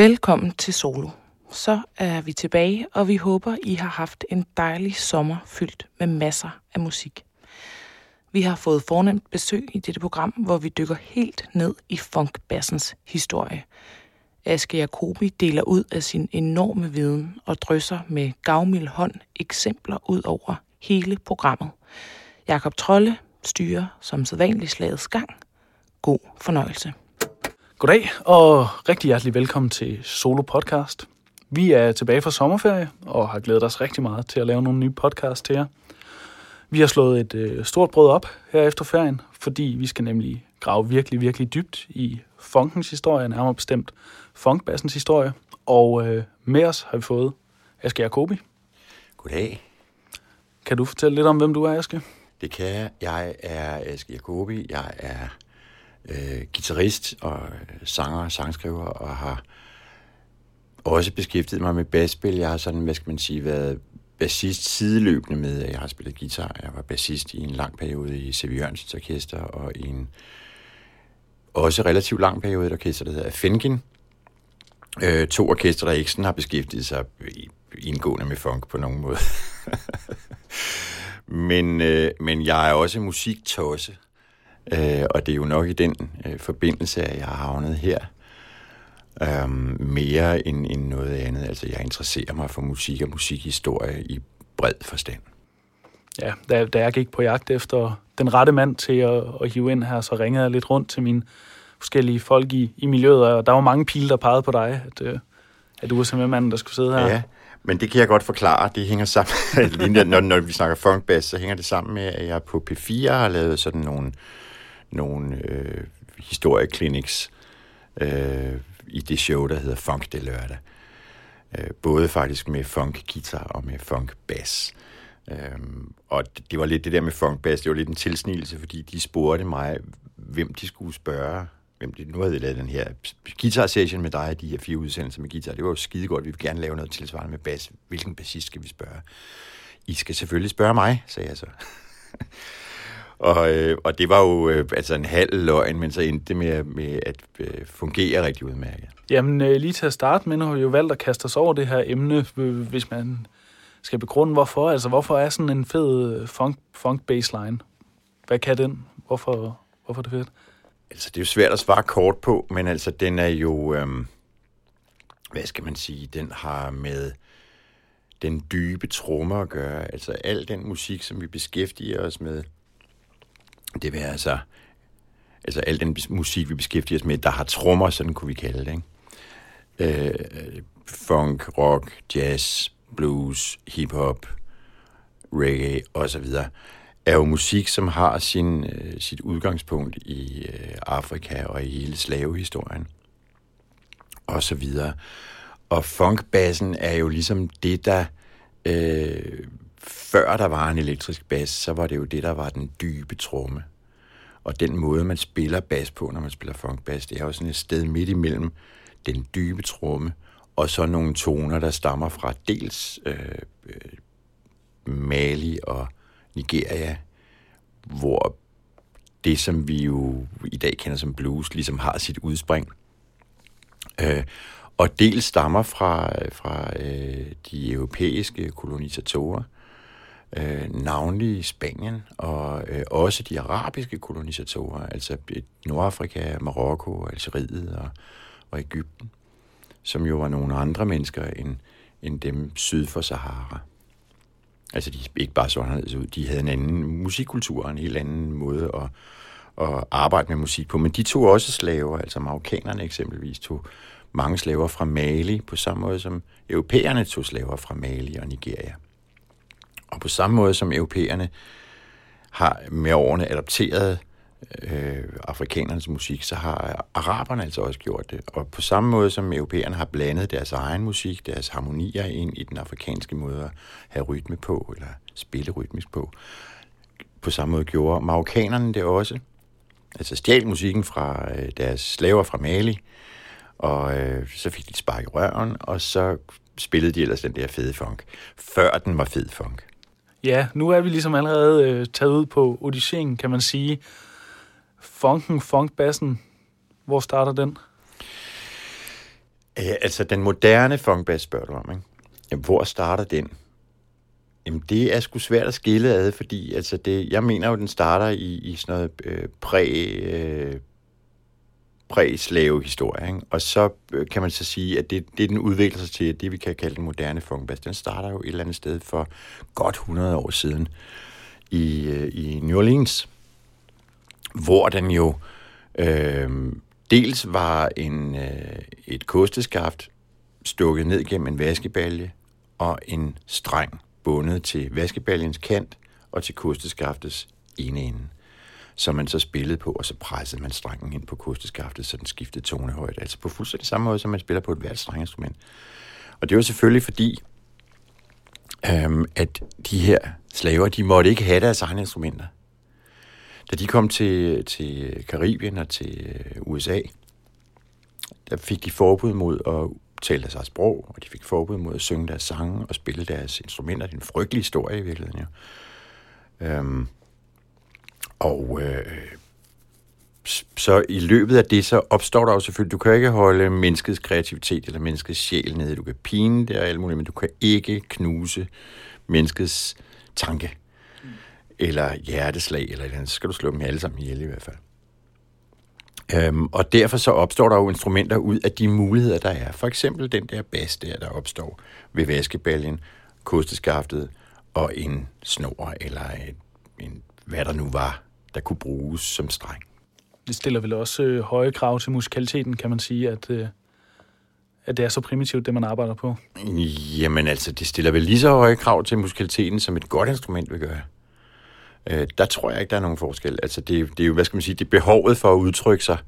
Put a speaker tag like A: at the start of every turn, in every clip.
A: Velkommen til Solo. Så er vi tilbage, og vi håber, I har haft en dejlig sommer fyldt med masser af musik. Vi har fået fornemt besøg i dette program, hvor vi dykker helt ned i funkbassens historie. Aske Jacobi deler ud af sin enorme viden og drysser med gavmild hånd eksempler ud over hele programmet. Jakob Trolle styrer som sædvanlig slagets gang. God fornøjelse.
B: Goddag og rigtig hjertelig velkommen til Solo Podcast. Vi er tilbage fra sommerferie og har glædet os rigtig meget til at lave nogle nye podcasts til jer. Vi har slået et øh, stort brød op her efter ferien, fordi vi skal nemlig grave virkelig, virkelig dybt i funkens historie, nærmere bestemt funkbassens historie. Og øh, med os har vi fået Aske Jacobi.
C: Goddag.
B: Kan du fortælle lidt om, hvem du er, Aske?
C: Det kan jeg. Jeg er Aske Jacobi. Jeg er øh, guitarist og øh, sanger og sangskriver, og har også beskæftiget mig med basspil. Jeg har sådan, hvad skal man sige, været bassist sideløbende med, at jeg har spillet guitar. Jeg var bassist i en lang periode i C.V. Jørgensens Orkester, og i en også relativt lang periode et orkester, der hedder Fengen. Øh, to orkester, der ikke sådan har beskæftiget sig indgående med funk på nogen måde. men, øh, men jeg er også musiktosse, øh, og det er jo nok i den øh, forbindelse, at jeg har havnet her øhm, mere end, end noget andet. Altså, jeg interesserer mig for musik og musikhistorie i bred forstand.
B: Ja, da, da jeg gik på jagt efter den rette mand til at, at hive ind her, så ringede jeg lidt rundt til mine forskellige folk i, i miljøet, og der var mange pile, der pegede på dig, at, øh, at du var simpelthen manden, der skulle sidde her.
C: Ja, men det kan jeg godt forklare. Det hænger sammen, når, når vi snakker funkbass, så hænger det sammen med, at jeg på P4 har lavet sådan nogle, nogle øh, historiekliniks, øh, i det show, der hedder Funk det lørdag. Øh, både faktisk med funk guitar og med funk bass. Øh, og det var lidt det der med funk bass, det var lidt en tilsnigelse, fordi de spurgte mig, hvem de skulle spørge. Hvem de, nu havde jeg lavet den her guitar session med dig, de her fire udsendelser med guitar. Det var jo skide godt, vi vil gerne lave noget tilsvarende med bass. Hvilken bassist skal vi spørge? I skal selvfølgelig spørge mig, sagde jeg så. Og, øh, og det var jo øh, altså en halv løgn, men så endte det med, med at øh, fungere rigtig udmærket.
B: Jamen øh, lige til at starte med, nu har vi jo valgt at kaste os over det her emne, hvis man skal begrunde hvorfor. Altså hvorfor er sådan en fed funk, funk baseline? Hvad kan den? Hvorfor, hvorfor er det fedt?
C: Altså det er jo svært at svare kort på, men altså den er jo, øh, hvad skal man sige, den har med den dybe tromme at gøre. Altså al den musik, som vi beskæftiger os med, det vil altså, altså al den musik, vi beskæftiger os med, der har trommer, sådan kunne vi kalde det. Ikke? Øh, funk, rock, jazz, blues, hip-hop, reggae osv., er jo musik, som har sin, øh, sit udgangspunkt i øh, Afrika og i hele slavehistorien og så videre. Og funkbassen er jo ligesom det, der øh, før der var en elektrisk bas, så var det jo det, der var den dybe tromme. Og den måde, man spiller bas på, når man spiller funkbas, det er jo sådan et sted midt imellem den dybe tromme, og så nogle toner, der stammer fra dels øh, øh Mali og Nigeria, hvor det, som vi jo i dag kender som blues, ligesom har sit udspring. Øh, og dels stammer fra, fra øh, de europæiske kolonisatorer, øh, Øh, navnlig i Spanien, og øh, også de arabiske kolonisatorer, altså øh, Nordafrika, Marokko, Algeriet og, og Ægypten, som jo var nogle andre mennesker end, end dem syd for Sahara. Altså de ikke bare så anderledes ud, de havde en anden musikkultur, en helt anden måde at, at arbejde med musik på, men de tog også slaver, altså marokkanerne eksempelvis tog mange slaver fra Mali, på samme måde som europæerne tog slaver fra Mali og Nigeria. Og på samme måde som europæerne har med årene adopteret øh, afrikanernes musik, så har araberne altså også gjort det. Og på samme måde som europæerne har blandet deres egen musik, deres harmonier ind i den afrikanske måde at have rytme på, eller spille rytmisk på, på samme måde gjorde marokkanerne det også. Altså stjal musikken fra øh, deres slaver fra Mali, og øh, så fik de spark i røven, og så spillede de ellers den der fede funk, før den var fed funk.
B: Ja, nu er vi ligesom allerede øh, taget ud på auditionen, kan man sige. Funken, funkbassen, hvor starter den?
C: Ja, altså, den moderne funkbass spørger du om, ikke? Jamen, hvor starter den? Jamen, det er sgu svært at skille ad, fordi altså det, jeg mener jo, den starter i, i sådan noget øh, præ, øh, præ-slave-historie. Ikke? Og så øh, kan man så sige, at det, det den udvikler sig til, det vi kan kalde den moderne funkbass, den starter jo et eller andet sted for godt 100 år siden i, øh, i New Orleans, hvor den jo øh, dels var en, øh, et kosteskaft stukket ned gennem en vaskebalje og en streng bundet til vaskebaljens kant og til kosteskaftets ene ende som man så spillede på, og så pressede man strengen ind på kosteskaftet, så den skiftede tonehøjde. Altså på fuldstændig samme måde, som man spiller på et hvert strenginstrument. Og det var selvfølgelig fordi, øhm, at de her slaver, de måtte ikke have deres egne instrumenter. Da de kom til, til Karibien og til øh, USA, der fik de forbud mod at tale deres sprog, og de fik forbud mod at synge deres sange og spille deres instrumenter. Det er en frygtelig historie i virkeligheden, jo. Øhm, og øh, så i løbet af det, så opstår der jo selvfølgelig, du kan ikke holde menneskets kreativitet eller menneskets sjæl nede. Du kan pine det og alt muligt, men du kan ikke knuse menneskets tanke eller hjerteslag, eller eller andet. Så skal du slå dem alle sammen ihjel i hvert fald. Øhm, og derfor så opstår der jo instrumenter ud af de muligheder, der er. For eksempel den der bas der, der opstår ved vaskebaljen, kosteskaftet og en snor eller en, en, hvad der nu var, der kunne bruges som streng.
B: Det stiller vel også øh, høje krav til musikaliteten, kan man sige, at, øh, at det er så primitivt, det man arbejder på?
C: Jamen altså, det stiller vel lige så høje krav til musikaliteten, som et godt instrument vil gøre. Øh, der tror jeg ikke, der er nogen forskel. Altså, det, det er jo, hvad skal man sige, det er behovet for at udtrykke sig,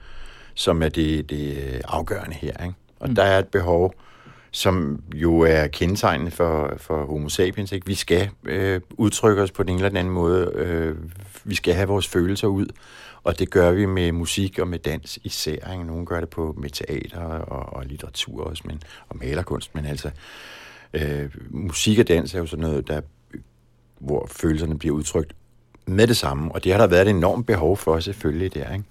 C: som er det, det afgørende her. Ikke? Og mm. der er et behov, som jo er kendetegnende for, for homo sapiens. Ikke? Vi skal øh, udtrykke os på den ene eller den anden måde. Øh, vi skal have vores følelser ud, og det gør vi med musik og med dans især. Ikke? Nogle gør det på med teater og, og litteratur også, men, og malerkunst, men altså øh, musik og dans er jo sådan noget, der, hvor følelserne bliver udtrykt med det samme, og det har der været et enormt behov for selvfølgelig der. Ikke?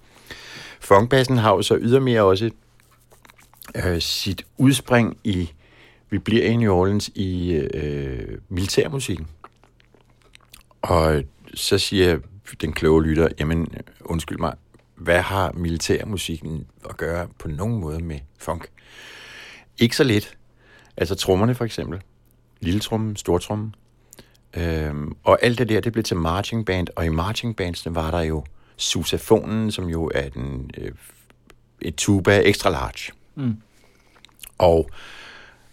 C: Funkbassen har jo så ydermere også øh, sit udspring i, vi bliver i New Orleans i øh, militærmusikken. Og så siger den kloge lytter, jamen undskyld mig, hvad har militærmusikken at gøre på nogen måde med funk? Ikke så lidt. Altså trommerne for eksempel. Lille tromme, stor tromme. Øhm, og alt det der, det blev til marching band, og i marching bands, var der jo susafonen, som jo er den, øh, et tuba extra large. Mm. Og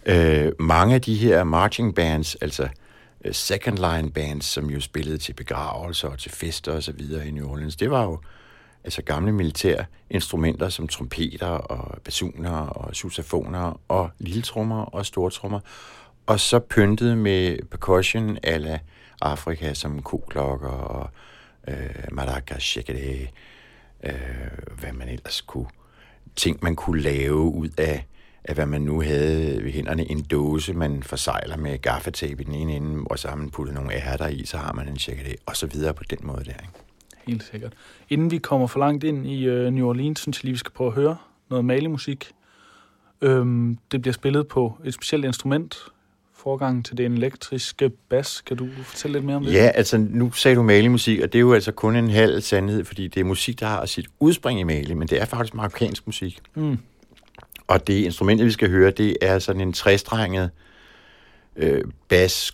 C: øh, mange af de her marching bands, altså øh, second line bands, som jo spillede til begravelser og til fester og så videre i New Orleans, det var jo altså gamle militære instrumenter som trompeter og basuner og sousafoner og lille trommer og stortrummer. Og så pyntet med percussion ala Afrika som koklokker og øh, maracas, øh, hvad man ellers kunne, ting man kunne lave ud af af hvad man nu havde ved hænderne. En dåse, man forsejler med gaffatape i den ene ende, og så har man puttet nogle ærter i, så har man en chakadé, og så videre på den måde der. Ikke?
B: Helt sikkert. Inden vi kommer for langt ind i øh, New Orleans, synes jeg lige, vi skal prøve at høre noget malemusik. Øhm, det bliver spillet på et specielt instrument, forgangen til den elektriske bas. Kan du fortælle lidt mere om det?
C: Ja, altså nu sagde du Mali-musik, og det er jo altså kun en halv sandhed, fordi det er musik, der har sit udspring i Mali, men det er faktisk marokkansk musik. Mm. Og det instrument, vi skal høre, det er sådan en træstrenget øh, bas,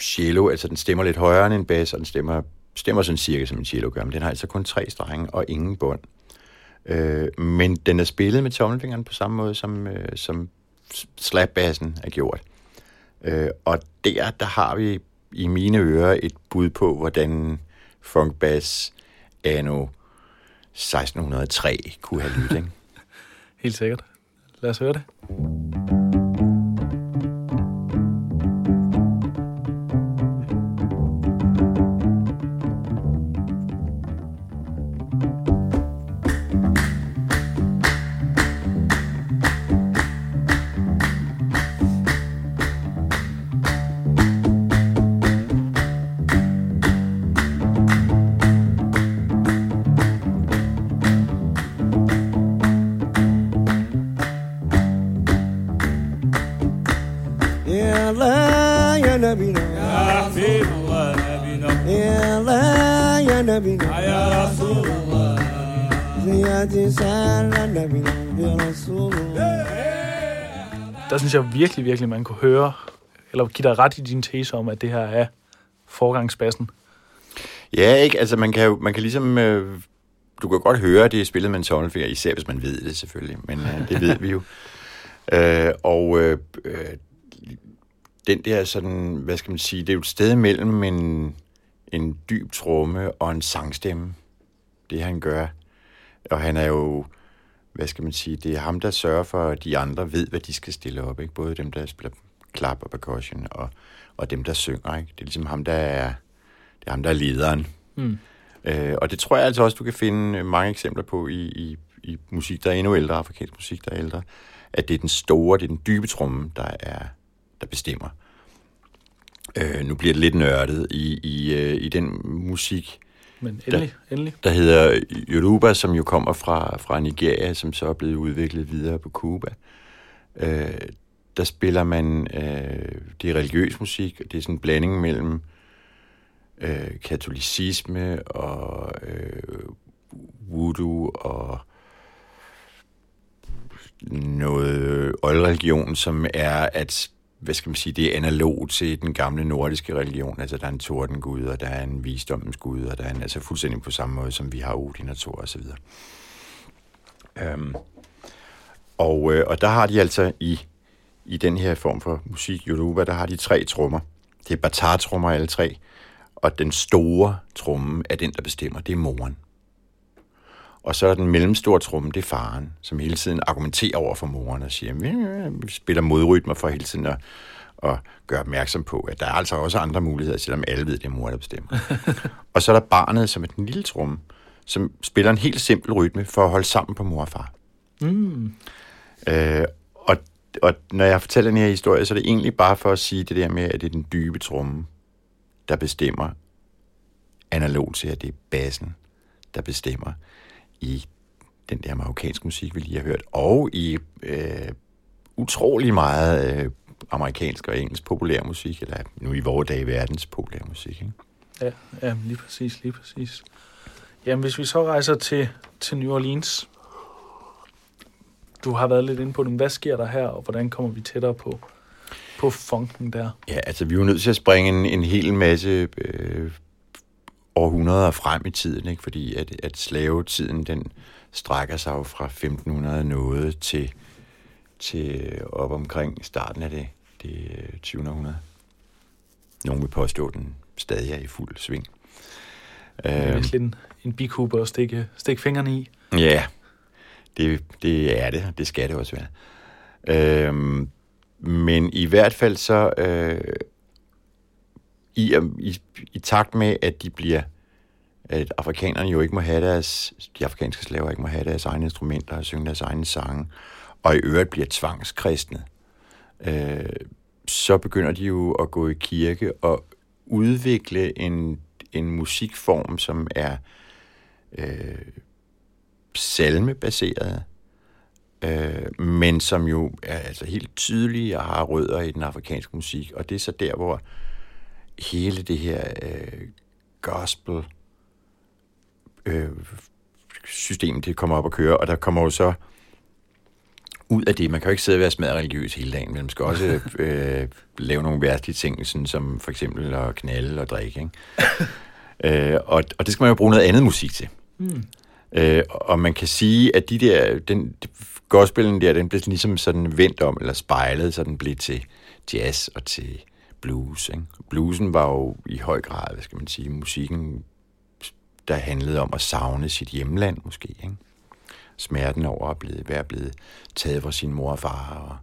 C: cello, altså den stemmer lidt højere end en bas, og den stemmer, stemmer sådan cirka som en cello gør, men den har altså kun tre strenge og ingen bånd. Øh, men den er spillet med tommelfingeren på samme måde, som, øh, som slapbassen er gjort. Øh, og der, der har vi i mine ører et bud på, hvordan funkbass anno 1603 kunne have lyttet.
B: Helt sikkert. Lad os høre det.
D: يا حبيب الله نبينا يا الله يا نبينا يا رسول الله زيادة سال نبينا يا رسول الله
B: Der synes jeg virkelig, virkelig, man kunne høre, eller give dig ret i din tese om, at det her er forgangsbassen.
C: Ja, ikke? Altså, man kan jo man kan ligesom... Øh, du kan godt høre, at det er spillet med en tommelfinger, især hvis man ved det selvfølgelig, men øh, det ved vi jo. Øh, og øh, øh, den der sådan, hvad skal man sige, det er jo et sted mellem en, en dyb tromme og en sangstemme, det han gør. Og han er jo, hvad skal man sige, det er ham, der sørger for, at de andre ved, hvad de skal stille op. Ikke? Både dem, der spiller klap og percussion, og, og dem, der synger. Ikke? Det er ligesom ham, der er, det er ham, der er lederen.
B: Mm.
C: Øh, og det tror jeg altså også, du kan finde mange eksempler på i, i, i musik, der er endnu ældre, afrikansk musik, der er ældre, at det er den store, det er den dybe tromme, der, er, der bestemmer. Øh, nu bliver det lidt nørdet i, i, øh, i den musik,
B: Men endelig, endelig.
C: der hedder Yoruba, som jo kommer fra, fra Nigeria, som så er blevet udviklet videre på Cuba. Øh, der spiller man, øh, det er religiøs musik, og det er sådan en blanding mellem øh, katolicisme og øh, voodoo og noget oldreligion, som er at hvad skal man sige, det er analog til den gamle nordiske religion. Altså, der er en tordengud, og der er en visdommens gud, og der er en, altså fuldstændig på samme måde, som vi har Odin og Thor og så videre. Øhm, og, øh, og der har de altså i, i den her form for musik, Yoruba, der har de tre trommer. Det er batar-trommer alle tre, og den store tromme er den, der bestemmer. Det er moren. Og så er den mellemstore tromme, det er faren, som hele tiden argumenterer over for moren og siger, vi, spiller modrytmer for hele tiden at, at gøre opmærksom på, at der er altså også andre muligheder, selvom alle ved, det er mor, der bestemmer. og så er der barnet, som er den lille tromme, som spiller en helt simpel rytme for at holde sammen på mor og far.
B: Mm.
C: Øh, og, og når jeg fortæller den her historie, så er det egentlig bare for at sige det der med, at det er den dybe tromme, der bestemmer, analog til, at det er bassen, der bestemmer i den der marokkanske musik, vi lige har hørt, og i øh, utrolig meget øh, amerikansk og engelsk populær musik, eller nu i vores dage verdens populær musik. Ikke?
B: Ja, ja, lige præcis, lige præcis. Jamen, hvis vi så rejser til, til New Orleans, du har været lidt inde på det, hvad sker der her, og hvordan kommer vi tættere på, på funken der?
C: Ja, altså vi er jo nødt til at springe en, en hel masse øh, århundreder frem i tiden, ikke? fordi at, at slavetiden, den strækker sig jo fra 1500 noget til, til op omkring starten af det, det 20. århundrede. Nogen vil påstå, at den stadig er i fuld sving.
B: Det er en, en bikuber at stikke, stikke fingrene i.
C: Ja, det, det er det, og det skal det også være. Øhm, men i hvert fald så, øh, i, i, i takt med, at de bliver, at afrikanerne jo ikke må have deres, de afrikanske slaver ikke må have deres egne instrumenter og synge deres egne sange, og i øvrigt bliver tvangskristne, øh, så begynder de jo at gå i kirke og udvikle en, en musikform, som er øh, salmebaseret, øh, men som jo er altså helt tydelig og har rødder i den afrikanske musik. Og det er så der, hvor hele det her øh, gospel øh, system, det kommer op at køre, og der kommer jo så ud af det, man kan jo ikke sidde og være smadret religiøs hele dagen, men man skal også øh, lave nogle værtslige ting, sådan som for eksempel at knalde og drikke. Ikke? øh, og, og det skal man jo bruge noget andet musik til.
B: Mm.
C: Øh, og man kan sige, at de der, den gospelen der, den blev ligesom sådan vendt om, eller spejlet, så den blev til jazz og til blues. Ikke? Bluesen var jo i høj grad, hvad skal man sige, musikken, der handlede om at savne sit hjemland måske. Ikke? Smerten over at blive, være blevet taget fra sin mor og far og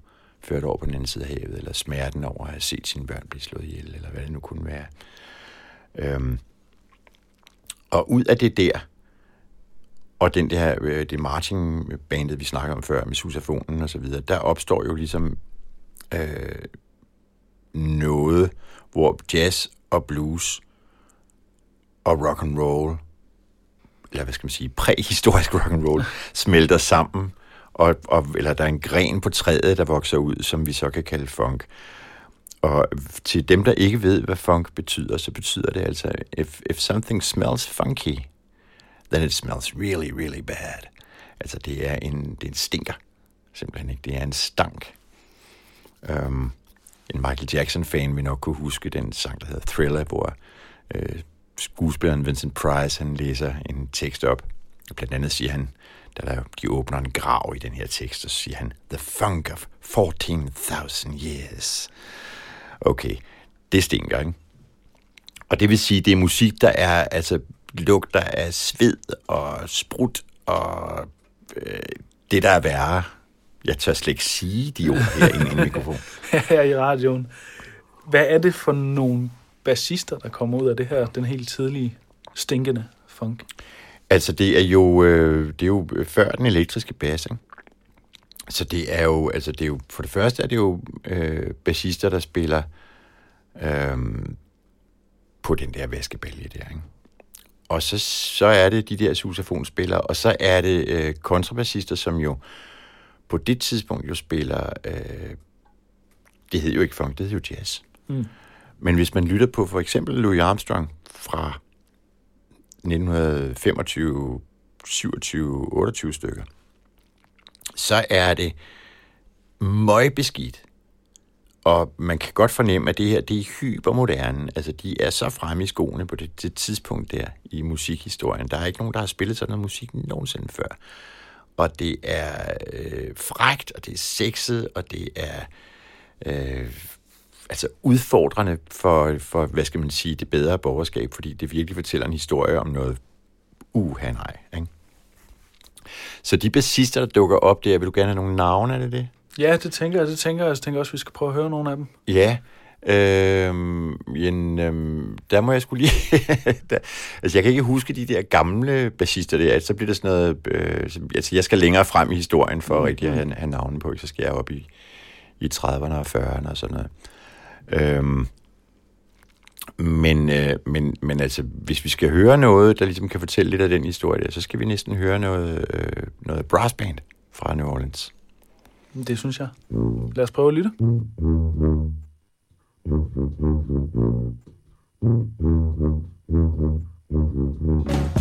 C: ført over på den anden side af havet, eller smerten over at have set sine børn blive slået ihjel, eller hvad det nu kunne være. Øhm, og ud af det der, og den der, øh, det marching-bandet, vi snakker om før, med susafonen og så videre, der opstår jo ligesom øh, noget, hvor jazz og blues og rock and roll, eller hvad skal man sige, præhistorisk rock and roll, smelter sammen, og, og, eller der er en gren på træet, der vokser ud, som vi så kan kalde funk. Og til dem, der ikke ved, hvad funk betyder, så betyder det altså, if, if something smells funky, then it smells really, really bad. Altså, det er en, det er en stinker, simpelthen ikke. Det er en stank. Um, en Michael Jackson-fan vil nok kunne huske den sang, der hedder Thriller, hvor øh, skuespilleren Vincent Price, han læser en tekst op. Blandt andet siger han, da der, de åbner en grav i den her tekst, så siger han, The funk of 14.000 years. Okay, det stinker, ikke? Og det vil sige, det er musik, der er, altså, lugter af sved og sprut og øh, det, der er værre. Jeg tør slet ikke sige de ord her i mikrofon.
B: her i radioen. Hvad er det for nogle bassister, der kommer ud af det her, den helt tidlige, stinkende funk?
C: Altså, det er jo, øh, det er jo før den elektriske bas, ikke? Så det er jo, altså det er jo, for det første er det jo øh, bassister, der spiller øh, på den der vaskebælge der, ikke? Og så, så er det de der sousaphonspillere, og så er det øh, kontrabassister, som jo på det tidspunkt jo spiller, øh, det hed jo ikke funk, det hed jo jazz. Mm. Men hvis man lytter på for eksempel Louis Armstrong fra 1925, 27, 28 stykker, så er det møgbeskidt. Og man kan godt fornemme, at det her det er hypermoderne. Altså, de er så fremme i skoene på det, det tidspunkt der i musikhistorien. Der er ikke nogen, der har spillet sådan noget musik nogensinde før. Og det er øh, frægt, og det er sexet, og det er øh, altså udfordrende for, for, hvad skal man sige, det bedre borgerskab, fordi det virkelig fortæller en historie om noget uha nej, ikke? Så de bassister, der dukker op der, vil du gerne have nogle navne, er det det?
B: Ja, det tænker jeg. Det tænker jeg. Jeg tænker også, at vi skal prøve at høre nogle af dem.
C: Ja. Øhm, en, øhm, der må jeg skulle lige... der, altså, jeg kan ikke huske de der gamle bassister der. Så bliver det sådan noget... Øh, altså, jeg skal længere frem i historien for mm. rigtig at have, have navnen på. Så skal jeg op i, i 30'erne og 40'erne og sådan noget. Øhm, men, øh, men, men altså, hvis vi skal høre noget, der ligesom kan fortælle lidt af den historie, så skal vi næsten høre noget, øh, noget brassband fra New Orleans.
B: Det synes jeg. Lad os prøve at lytte. Thank you.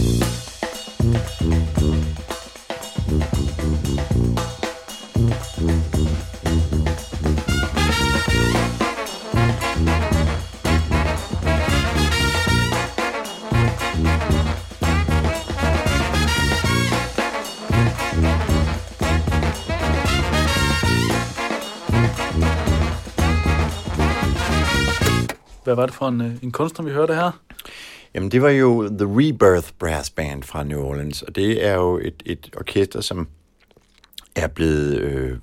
B: Hvad var det for en, øh, en kunstner, vi hørte her?
C: Jamen, det var jo The Rebirth Brass Band fra New Orleans, og det er jo et, et orkester, som er blevet øh,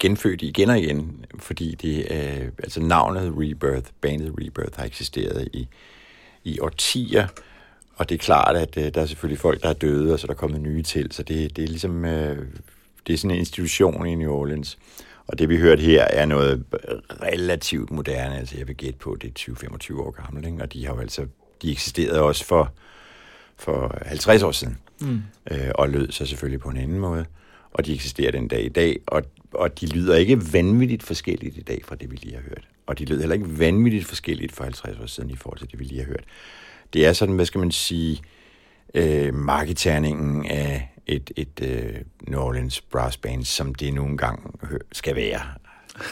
C: genfødt igen og igen, fordi det er, altså navnet Rebirth, bandet Rebirth, har eksisteret i, i årtier, og det er klart, at øh, der er selvfølgelig folk, der er døde, og så er der kommet nye til, så det, det er ligesom, øh, det er sådan en institution i New Orleans. Og det vi hørte her er noget relativt moderne, altså jeg vil gætte på, det er 20-25 år gammelt, ikke? og de har jo altså, de eksisterede også for, for 50 år siden, mm. øh, og lød så selvfølgelig på en anden måde, og de eksisterer den dag i dag, og, og de lyder ikke vanvittigt forskelligt i dag fra det, vi lige har hørt. Og de lyder heller ikke vanvittigt forskelligt for 50 år siden i forhold til det, vi lige har hørt. Det er sådan, hvad skal man sige, øh, marketerningen af et, et uh, New Orleans brass band, som det nogle gange skal være.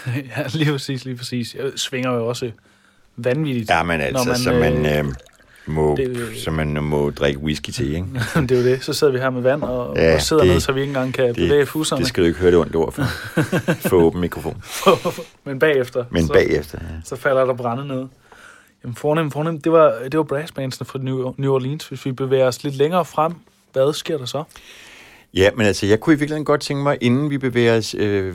B: ja, lige præcis, lige præcis. Jeg svinger jo også vanvittigt.
C: Ja, men altså, man, så man øh, må, det, så man må drikke whisky til, ikke?
B: det er jo det. Så sidder vi her med vand og, ja, og sidder det, ned, så vi ikke engang kan det, bevæge fusserne.
C: Det skal du ikke høre det ondt ord for. For åben mikrofon.
B: men bagefter.
C: Men
B: så,
C: bagefter, ja.
B: Så falder der brænde ned. Jamen fornemt, fornemt. Det var, det var brassbandsene fra New Orleans. Hvis vi bevæger os lidt længere frem, hvad sker der så?
C: Ja, men altså, jeg kunne i virkeligheden godt tænke mig, inden vi bevæger os øh,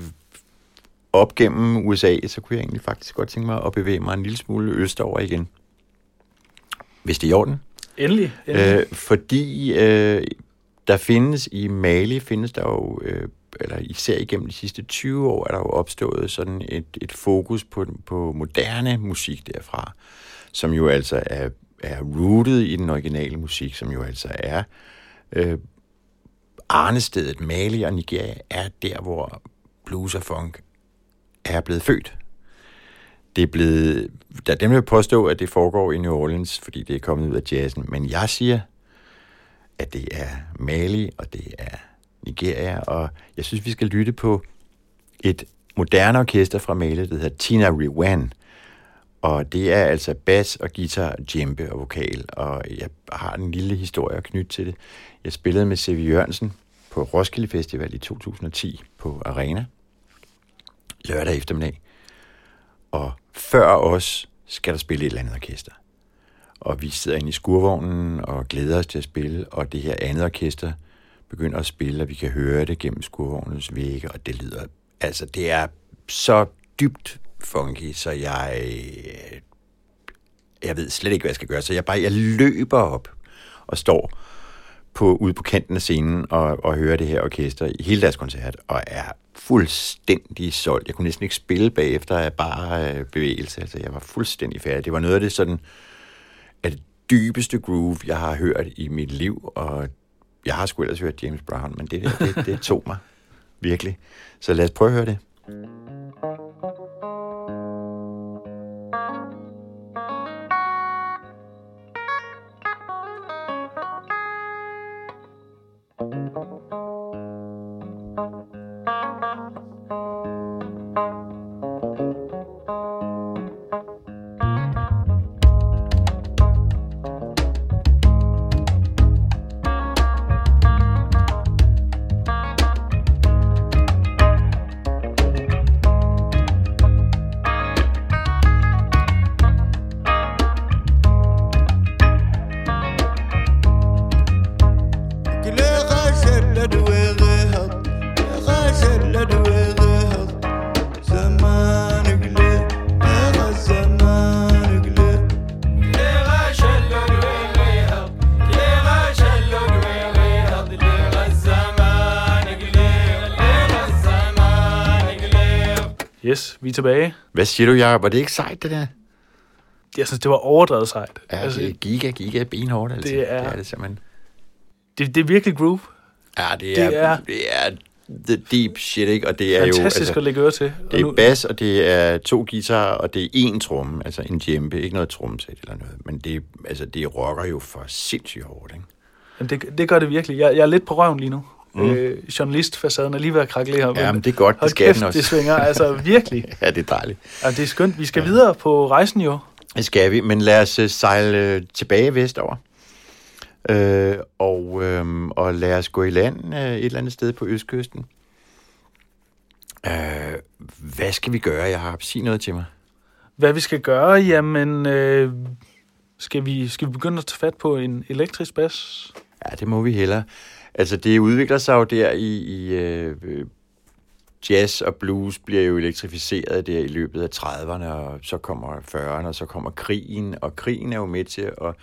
C: op gennem USA, så kunne jeg egentlig faktisk godt tænke mig at bevæge mig en lille smule østover igen. Hvis det er i orden.
B: Endelig. endelig.
C: Øh, fordi øh, der findes i Mali, findes der jo, øh, eller især igennem de sidste 20 år, er der jo opstået sådan et, et fokus på, på moderne musik derfra, som jo altså er, er rooted i den originale musik, som jo altså er øh, arnestedet Mali og Nigeria er der, hvor blues og funk er blevet født. det er blevet... Der dem vil påstå, at det foregår i New Orleans, fordi det er kommet ud af jazzen. Men jeg siger, at det er Mali, og det er Nigeria, og jeg synes, vi skal lytte på et moderne orkester fra Mali, der hedder Tina Rewan, Og det er altså bas og guitar, djembe og vokal, og jeg har en lille historie at knytte til det. Jeg spillede med Sevi Jørgensen på Roskilde Festival i 2010 på Arena, lørdag eftermiddag. Og før os skal der spille et eller andet orkester. Og vi sidder inde i skurvognen og glæder os til at spille, og det her andet orkester begynder at spille, og vi kan høre det gennem skurvognens vægge, og det lyder, altså det er så dybt funky, så jeg, øh, jeg ved slet ikke, hvad jeg skal gøre. Så jeg bare, jeg løber op og står på, ude på kanten af scenen og, og høre det her orkester i hele deres koncert, og er fuldstændig solgt. Jeg kunne næsten ikke spille bagefter af bare øh, bevægelse. Altså, jeg var fuldstændig færdig. Det var noget af det sådan, af det dybeste groove, jeg har hørt i mit liv, og jeg har sgu ellers hørt James Brown, men det der, det, det tog mig virkelig. Så lad os prøve at høre det. siger du, Jacob? Var det ikke sejt, det der?
B: Jeg synes, det var overdrevet sejt.
C: Ja, altså, det er giga, giga benhårdt, altså.
B: Det er-
C: det, er det simpelthen.
B: det, det er virkelig groove.
C: Ja, det
B: Det
C: er,
B: er-
C: det er the deep shit, ikke? Og det er
B: Fantastisk
C: jo... Altså,
B: at lægge øre til.
C: Det er
B: nu-
C: bas, og det er to guitarer, og det er én tromme, altså en djembe, ikke noget trommesæt eller noget. Men det, altså, det rocker jo for sindssygt hårdt, ikke?
B: Jamen, det, det gør det virkelig. Jeg, jeg er lidt på røven lige nu. Mm. Øh, journalistfacaden er lige ved at kraklere.
C: Ja, men det er godt, det skal
B: kæft,
C: den også.
B: det svinger. Altså virkelig.
C: Ja, det er dejligt.
B: Altså, det er skønt. Vi skal ja. videre på rejsen jo.
C: Det skal vi, men lad os øh, sejle øh, tilbage vestover. Øh, og, øh, og lad os gå i land øh, et eller andet sted på østkysten. Øh, hvad skal vi gøre? Jeg har sige noget til mig.
B: Hvad vi skal gøre? Jamen, øh, skal, vi, skal vi begynde at tage fat på en elektrisk bas?
C: Ja, det må vi hellere. Altså, det udvikler sig jo der i, i øh, jazz og blues bliver jo elektrificeret der i løbet af 30'erne, og så kommer 40'erne, og så kommer krigen, og krigen er jo med til at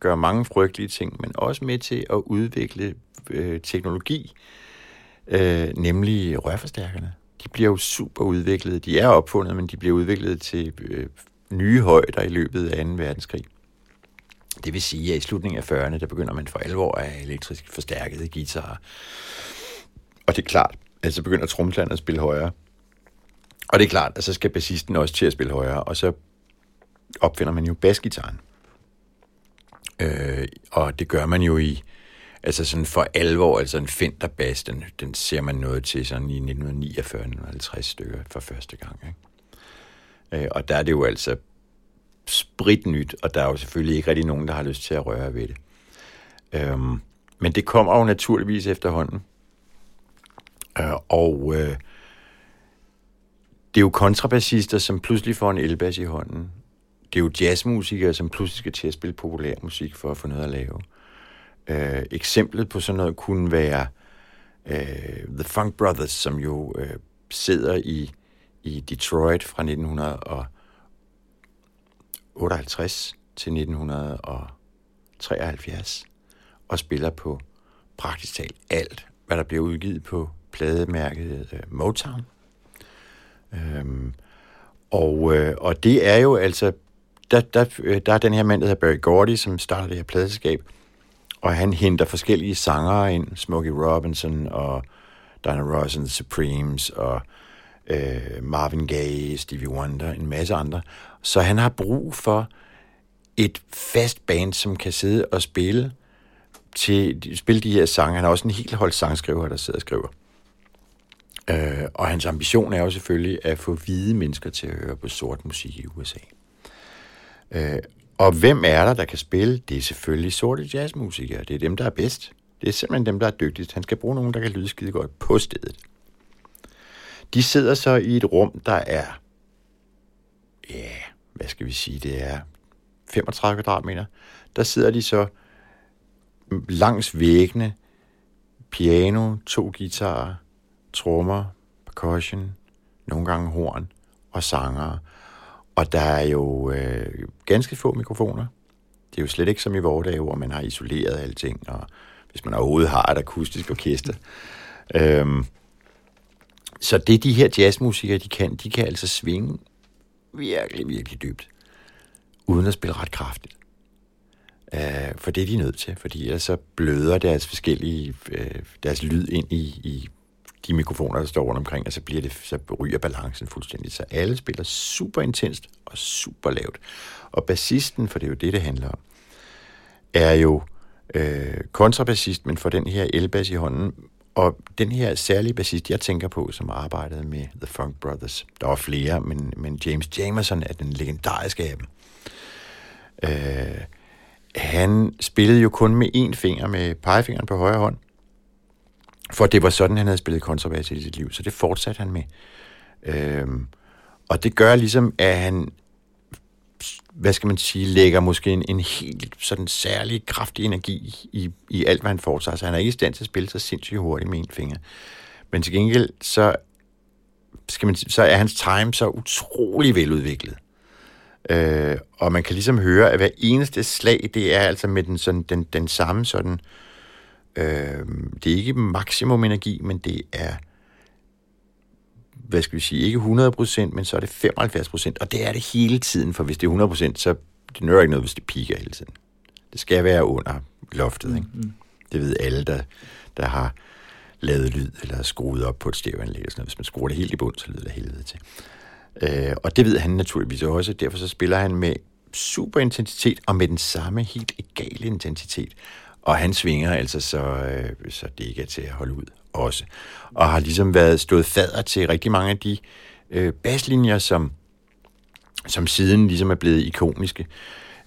C: gøre mange frygtelige ting, men også med til at udvikle øh, teknologi, øh, nemlig rørforstærkerne. De bliver jo super udviklet. De er opfundet, men de bliver udviklet til øh, nye højder i løbet af 2. verdenskrig. Det vil sige, at i slutningen af 40'erne, der begynder man for alvor at elektrisk forstærkede guitarer. Og det er klart, at så begynder tromslænderne at spille højere. Og det er klart, at så skal bassisten også til at spille højere, og så opfinder man jo basgitaren. Øh, og det gør man jo i, altså sådan for alvor, altså en Fender bass, den, den ser man noget til sådan i 1949-50 stykker for første gang. Ikke? Øh, og der er det jo altså spritnyt, og der er jo selvfølgelig ikke rigtig nogen, der har lyst til at røre ved det. Øhm, men det kommer jo naturligvis efterhånden. Øh, og øh, det er jo kontrabassister, som pludselig får en elbas i hånden. Det er jo jazzmusikere, som pludselig skal til at spille populær musik for at få noget at lave. Øh, eksemplet på sådan noget kunne være øh, The Funk Brothers, som jo øh, sidder i, i Detroit fra 1900 og 1958 til 1973 og spiller på praktisk talt alt, hvad der bliver udgivet på plademærket øh, Motown. Øhm, og, øh, og det er jo altså, der, der, øh, der er den her mand, der hedder Barry Gordy, som starter det her pladeskab, og han henter forskellige sangere ind, Smokey Robinson og Diana Ross and the Supremes, og øh, Marvin Gaye, Stevie Wonder, en masse andre. Så han har brug for et fast band, som kan sidde og spille til spille de her sange. Han har også en helt hold sangskriver, der sidder og skriver. Øh, og hans ambition er jo selvfølgelig at få hvide mennesker til at høre på sort musik i USA. Øh, og hvem er der, der kan spille? Det er selvfølgelig sorte jazzmusikere. Det er dem, der er bedst. Det er simpelthen dem, der er dygtigst. Han skal bruge nogen, der kan lyde skide godt på stedet. De sidder så i et rum, der er, ja, hvad skal vi sige, det er 35 kvadratmeter. Der sidder de så langs væggene, piano, to guitarer, trommer, percussion, nogle gange horn og sangere. Og der er jo øh, ganske få mikrofoner. Det er jo slet ikke som i vores dage, hvor man har isoleret alting, og hvis man overhovedet har et akustisk orkester. Øhm, så det de her jazzmusikere, de kan, de kan altså svinge virkelig, virkelig dybt, uden at spille ret kraftigt. Øh, for det er de nødt til, fordi ellers så bløder deres forskellige, øh, deres lyd ind i, i de mikrofoner, der står rundt omkring, og så, bliver det, så ryger balancen fuldstændig. Så alle spiller super intenst og super lavt. Og bassisten, for det er jo det, det handler om, er jo øh, kontrabassist, men for den her elbas i hånden. Og den her særlige bassist, jeg tænker på, som arbejdede med The Funk Brothers, der var flere, men, men James Jamerson er den legendariske af dem. Øh, han spillede jo kun med én finger, med pegefingeren på højre hånd, for det var sådan, han havde spillet kontrabas i sit liv, så det fortsatte han med. Øh, og det gør ligesom, at han, hvad skal man sige, lægger måske en, en helt sådan særlig kraftig energi i, i alt, hvad han foretager sig. Han er ikke i stand til at spille så sindssygt hurtigt med en finger. Men til gengæld, så, skal man, så er hans time så utrolig veludviklet. Øh, og man kan ligesom høre, at hver eneste slag, det er altså med den, sådan, den, den samme sådan Øh, det er ikke maksimum energi, men det er, hvad skal vi sige, ikke 100%, men så er det 75%, og det er det hele tiden, for hvis det er 100%, så det nører ikke noget, hvis det piker hele tiden. Det skal være under loftet, ikke? Mm. Det ved alle, der, der har lavet lyd, eller skruet op på et stereoanlæg, og sådan noget. Hvis man skruer det helt i bund, så lyder det helvede til. Øh, og det ved han naturligvis også, derfor så spiller han med super intensitet, og med den samme helt egale intensitet. Og han svinger altså, så, øh, så det ikke er til at holde ud også. Og har ligesom været stået fader til rigtig mange af de øh, baslinjer, som, som siden ligesom er blevet ikoniske.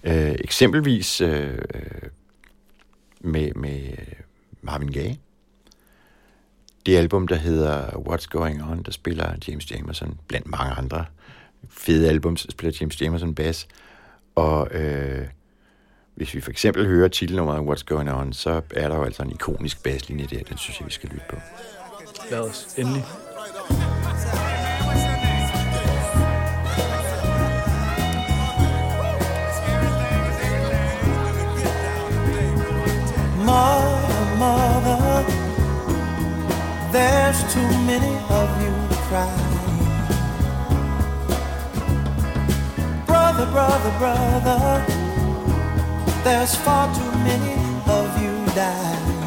C: Øh, eksempelvis øh, med, med Marvin Gaye. Det album, der hedder What's Going On, der spiller James Jamerson blandt mange andre fede albums, spiller James Jamerson bass. Og øh, hvis vi for eksempel hører titelnummeret What's Going On, så er der jo altså en ikonisk basslinje der, den synes jeg, vi skal lytte på.
B: Lad os endelig.
D: Mother, mother, there's too many of you crying. Brother, brother, brother, there's far too many of you dying.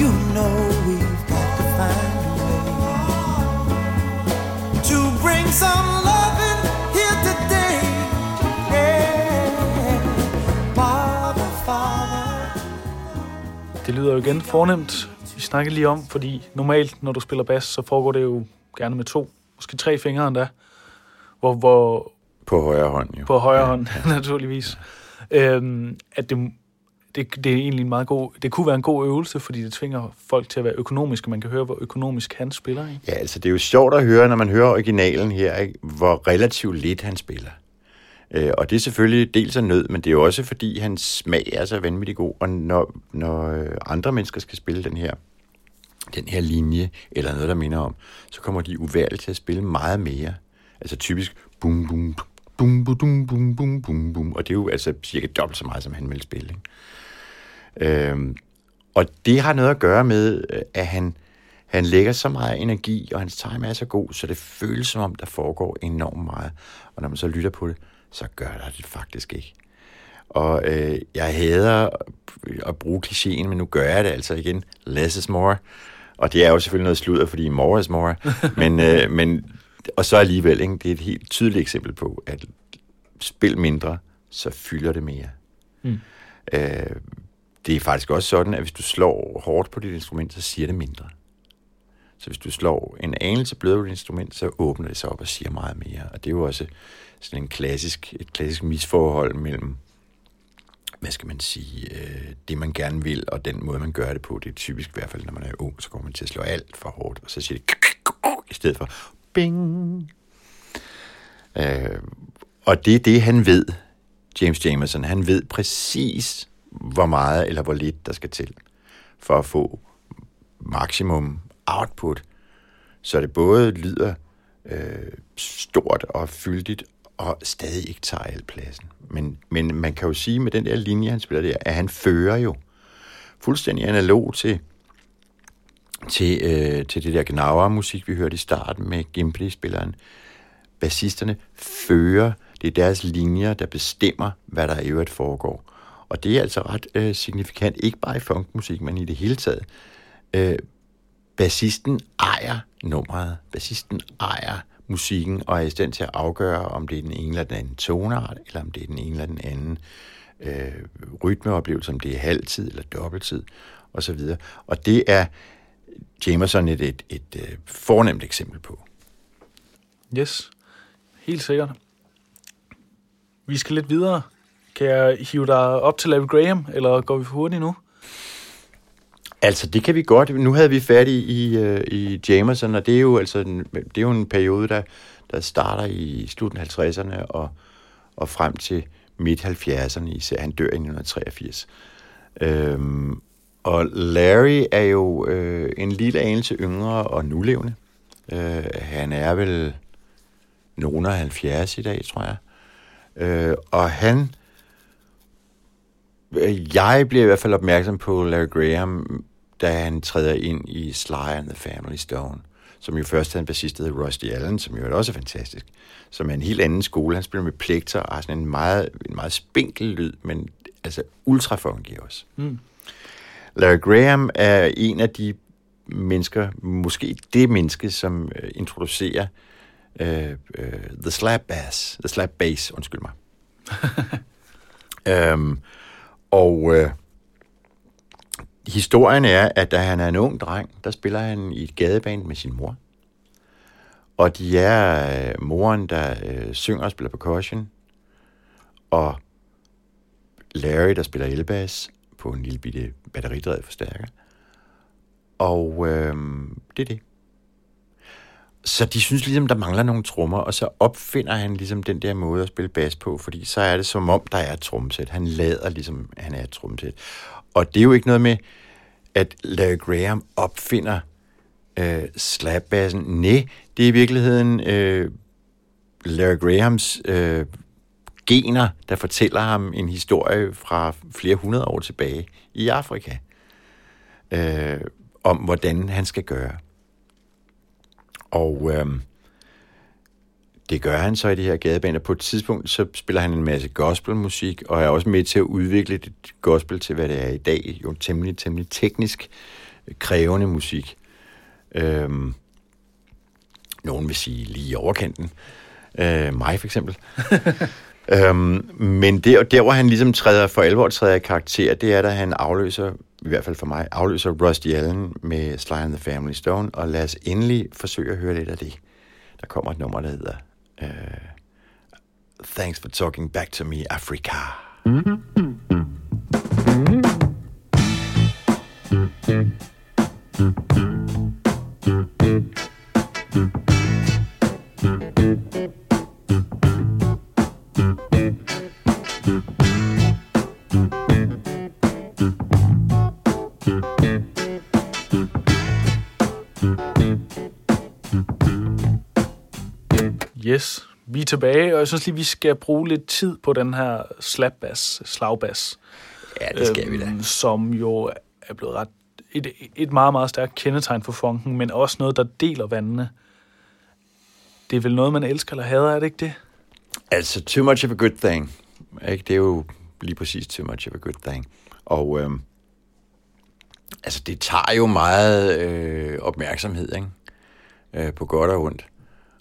D: You know we've got to find a way to bring some loving here today. Yeah. Father, Father.
B: Det lyder jo igen fornemt. Vi snakkede lige om, fordi normalt, når du spiller bas, så foregår det jo gerne med to, måske tre fingre endda. Hvor, hvor
C: på højre hånd, jo.
B: på højre hånd, naturligvis. Øhm, at det, det, det er egentlig en meget god, det kunne være en god øvelse, fordi det tvinger folk til at være økonomiske. Man kan høre, hvor økonomisk han spiller, ikke?
C: Ja, altså det er jo sjovt at høre, når man hører originalen her, ikke, hvor relativt lidt han spiller. Øh, og det er selvfølgelig dels af nød, men det er jo også fordi, hans smag er så vanvittig god, og når, når øh, andre mennesker skal spille den her, den her linje, eller noget, der minder om, så kommer de uværligt til at spille meget mere. Altså typisk bum, bum, bum, bum, bum, bum, bum, bum, og det er jo altså cirka dobbelt så meget, som han vil spille. Ikke? Øhm, og det har noget at gøre med, øh, at han, han lægger så meget energi, og hans time er så god, så det føles som om, der foregår enormt meget. Og når man så lytter på det, så gør der det faktisk ikke. Og øh, jeg hader at bruge klichéen, men nu gør jeg det altså igen. Less is more. Og det er jo selvfølgelig noget sludder, fordi more is more. men, øh, men, og så alligevel, ikke? det er et helt tydeligt eksempel på, at spil mindre, så fylder det mere. Mm. Øh, det er faktisk også sådan, at hvis du slår hårdt på dit instrument, så siger det mindre. Så hvis du slår en anelse blødere på dit instrument, så åbner det sig op og siger meget mere. Og det er jo også sådan en klassisk, et klassisk misforhold mellem, hvad skal man sige, øh, det man gerne vil, og den måde, man gør det på. Det er typisk i hvert fald, når man er ung, så kommer man til at slå alt for hårdt, og så siger det i stedet for bing. Øh, og det er det, han ved, James Jamerson. Han ved præcis, hvor meget eller hvor lidt der skal til for at få maksimum output, så det både lyder øh, stort og fyldigt, og stadig ikke tager al pladsen. Men, men man kan jo sige, med den der linje, han spiller der, at han fører jo fuldstændig analog til, til, øh, til det der Gnawa-musik, vi hørte i starten med Gimli-spilleren. Bassisterne fører, det er deres linjer, der bestemmer, hvad der i øvrigt foregår. Og det er altså ret øh, signifikant, ikke bare i funkmusik, men i det hele taget. Øh, bassisten ejer nummeret. Bassisten ejer musikken og er i stand til at afgøre, om det er den ene eller den anden tonart, eller om det er den ene eller den anden øh, rytmeoplevelse, om det er halvtid eller dobbelttid osv. Og det er Jamerson et, et, et, et øh, fornemt eksempel på.
B: Yes, helt sikkert. Vi skal lidt videre. Kan jeg hive dig op til Larry Graham, eller går vi for hurtigt nu?
C: Altså, det kan vi godt. Nu havde vi fat i, i, øh, i Jamerson, og det er jo, altså en, det er jo en periode, der, der starter i slutningen af 50'erne og, og frem til midt 70'erne, især han dør i 1983. Øhm, og Larry er jo øh, en lille anelse yngre og nulevende. Øh, han er vel nogen af 70 i dag, tror jeg. Øh, og han øh, jeg bliver i hvert fald opmærksom på Larry Graham, da han træder ind i Sly and the Family Stone, som jo først havde en bassist, der Rusty Allen, som jo også er fantastisk, som er en helt anden skole. Han spiller med plekter og har sådan en meget, en meget spinkel lyd, men altså ultra funky også. Mm. Larry Graham er en af de mennesker, måske det menneske, som uh, introducerer uh, uh, the slap bass, the slap bass, undskyld mig. um, Og øh, historien er, at da han er en ung dreng, der spiller han i et gadeband med sin mor. Og de er øh, moren, der øh, synger og spiller percussion, og Larry, der spiller elbass på en lille bitte batteridrevet forstærker. Og øh, det er det. Så de synes ligesom, der mangler nogle trommer, og så opfinder han ligesom den der måde at spille bas på, fordi så er det som om, der er et tromsæt. Han lader ligesom, han er et tromsæt. Og det er jo ikke noget med, at Larry Graham opfinder øh, slapbassen. Nej, det er i virkeligheden øh, Larry Grahams øh, gener, der fortæller ham en historie fra flere hundrede år tilbage i Afrika, øh, om hvordan han skal gøre. Og øh, det gør han så i de her gadebaner. På et tidspunkt så spiller han en masse gospelmusik, og er også med til at udvikle det gospel til, hvad det er i dag. Jo temmelig, temmelig teknisk øh, krævende musik. Øhm, nogen vil sige lige i overkanten. Øh, mig for eksempel. øhm, men der, der, hvor han ligesom træder for alvor træder i karakter, det er, da han afløser i hvert fald for mig, afløser Rusty Allen med Sly and the Family Stone, og lad os endelig forsøge at høre lidt af det. Der kommer et nummer, der hedder uh, Thanks for Talking Back to Me, Africa.
B: Yes, mm-hmm. Tilbage, og jeg synes lige, vi skal bruge lidt tid på den her slapbass, slagbass.
C: Ja, det skal øhm, vi da. Øhm,
B: som jo er blevet ret et, et meget, meget stærkt kendetegn for funken, men også noget, der deler vandene. Det er vel noget, man elsker eller hader, er det ikke det?
C: Altså, too much of a good thing. Ikke? Det er jo lige præcis too much of a good thing. Og øhm, altså det tager jo meget øh, opmærksomhed, ikke? Øh, på godt og ondt.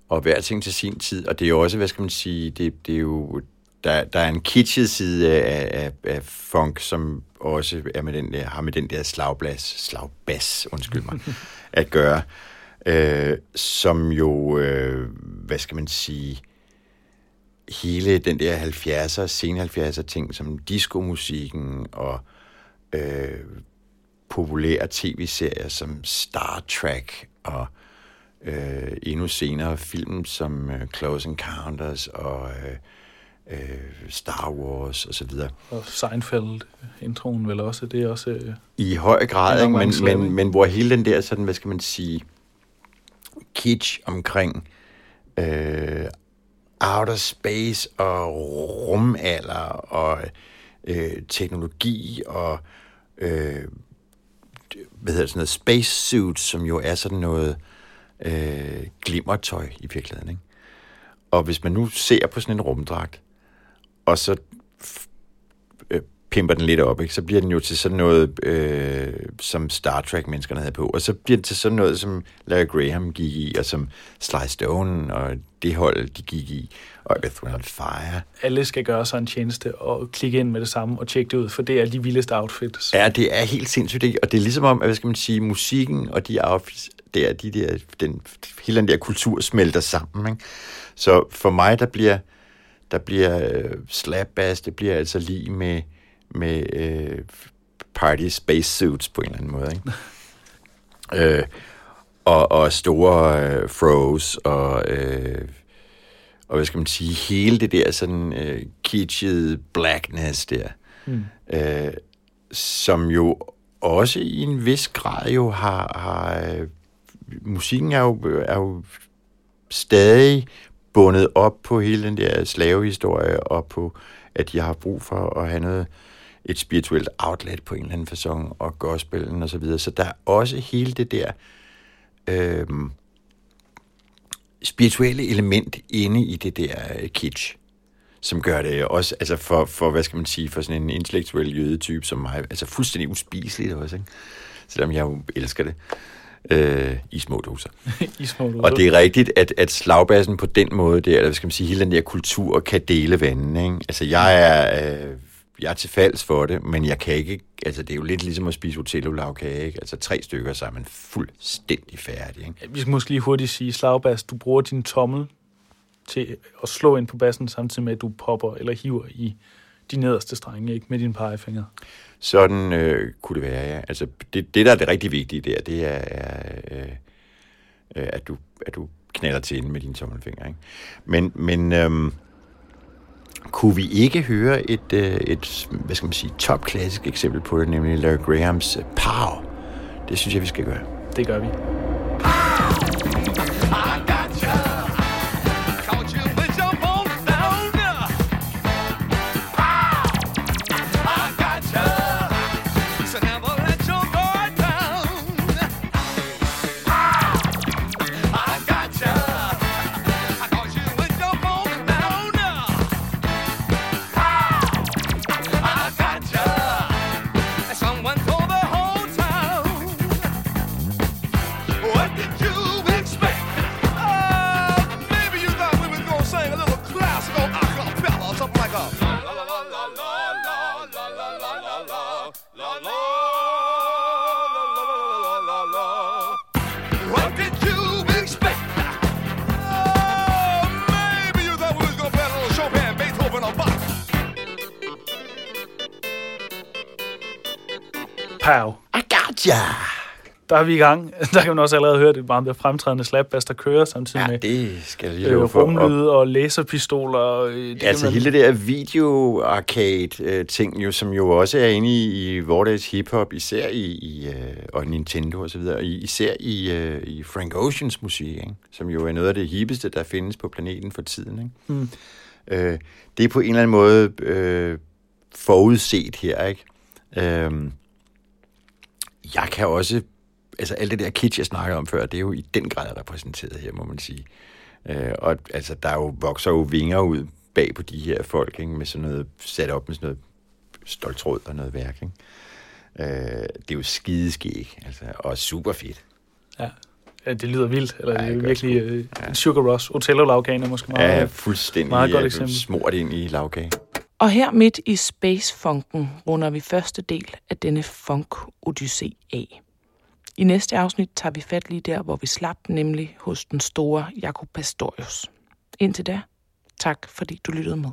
C: Og hver ting til sin tid. Og det er jo også, hvad skal man sige, det, det er jo, der, der er en kitschet side af, af, af funk, som også er med den der, har med den der slagblas, slagbas, undskyld mig, at gøre. Øh, som jo, øh, hvad skal man sige, hele den der 70'er, sen 70'er ting, som diskomusikken og øh, populære tv-serier som Star Trek og øh, endnu senere film som øh, Close Encounters og øh, øh, Star Wars og så videre.
B: Og Seinfeld, introen vel også, det er også... Øh,
C: I høj grad, ikke? Men, men, men hvor hele den der, sådan, hvad skal man sige, kitsch omkring øh, outer space og rumalder og øh, teknologi og øh, hvad hedder det, sådan noget space suit, som jo er sådan noget øh, glimmertøj i virkeligheden. Ikke? Og hvis man nu ser på sådan en rumdragt, og så øh, pimper den lidt op, ikke? så bliver den jo til sådan noget, øh, som Star Trek-menneskerne havde på. Og så bliver den til sådan noget, som Larry Graham gik i, og som Sly Stone og det hold, de gik i, og Earth, Wind Fire.
B: alle skal gøre sig en tjeneste og klikke ind med det samme og tjekke det ud, for det er de vildeste outfits.
C: Ja, det er helt sindssygt, ikke? og det er ligesom om, at, hvad skal man sige, musikken og de outfits, det er de der, den, hele den der kultur smelter sammen. Ikke? Så for mig, der bliver, der bliver øh, slap bass, det bliver altså lige med, med øh, party space suits på en eller anden måde. Ikke? øh, og, og store øh, froze og... Øh, og hvad skal man sige, hele det der sådan øh, kitschede blackness der,
B: Mm.
C: øh, som jo også i en vis grad jo har, har øh, musikken er jo, er jo stadig bundet op på hele den der slavehistorie og på, at jeg har brug for at have noget, et spirituelt outlet på en eller anden façon, og gospelen og så videre. Så der er også hele det der øh, spirituelle element inde i det der øh, kitsch, som gør det også, altså for, for, hvad skal man sige, for sådan en intellektuel jødetype som mig, altså fuldstændig uspiseligt også, ikke? Selvom jeg jo elsker det øh, i små doser.
B: I små
C: Og det er rigtigt, at, at slagbassen på den måde, det er, eller hvad skal man sige, hele den der kultur kan dele vandene, ikke? Altså jeg er, øh, jeg er til falds for det, men jeg kan ikke, altså det er jo lidt ligesom at spise Otello lavkage, ikke? Altså tre stykker, så er man fuldstændig færdig, ikke?
B: Vi skal måske lige hurtigt sige, slagbas, du bruger din tommel til at slå ind på bassen, samtidig med, at du popper eller hiver i de nederste strenge, ikke med dine pegefinger.
C: Sådan øh, kunne det være, ja. Altså, det, det, der er det rigtig vigtige der, det er, er øh, øh, at, du, at du knalder til enden med dine tommelfinger. Ikke? Men, men øhm, kunne vi ikke høre et, øh, et hvad skal man sige, topklassisk eksempel på det, nemlig Larry Grahams øh, Pow? Det synes jeg, vi skal gøre.
B: Det gør vi.
E: Caught
B: Pow.
C: I got ya!
B: Der er vi i gang. Der kan man også allerede høre det meget mere fremtrædende slapbass, der kører samtidig
C: Ja,
B: med
C: det skal jeg lige
B: øh,
C: for. Og-
B: og laserpistoler. øh, Det kan
C: Altså
B: man-
C: hele det der video-arcade-ting, jo, som jo også er inde i, i vordags hiphop, især i, i øh, og Nintendo og så videre, og i- især i, øh, i Frank Oceans musik, ikke? som jo er noget af det hippeste, der findes på planeten for tiden. Ikke?
B: Mm.
C: Øh, det er på en eller anden måde øh, forudset her, ikke? Øh, jeg kan også, altså alt det der kitsch, jeg snakkede om før, det er jo i den grad repræsenteret her, må man sige. Øh, og altså, der er jo, vokser jo vinger ud bag på de her folk, ikke? med sådan noget, sat op med sådan noget stoltråd og noget værk. Ikke? Øh, det er jo skideskæg, altså, og super fedt.
B: Ja. ja, det lyder vildt. Eller
C: Ja,
B: det er virkelig øh, ja. Sugar Rush. Otello lavkagen er måske meget...
C: Ja, fuldstændig
B: meget godt eksempel.
C: smurt ind i lavkage.
A: Og her midt i Space-funken runder vi første del af denne funk-odyssé af. I næste afsnit tager vi fat lige der, hvor vi slap, nemlig hos den store Jakob Pastorius. Indtil da, tak fordi du lyttede med.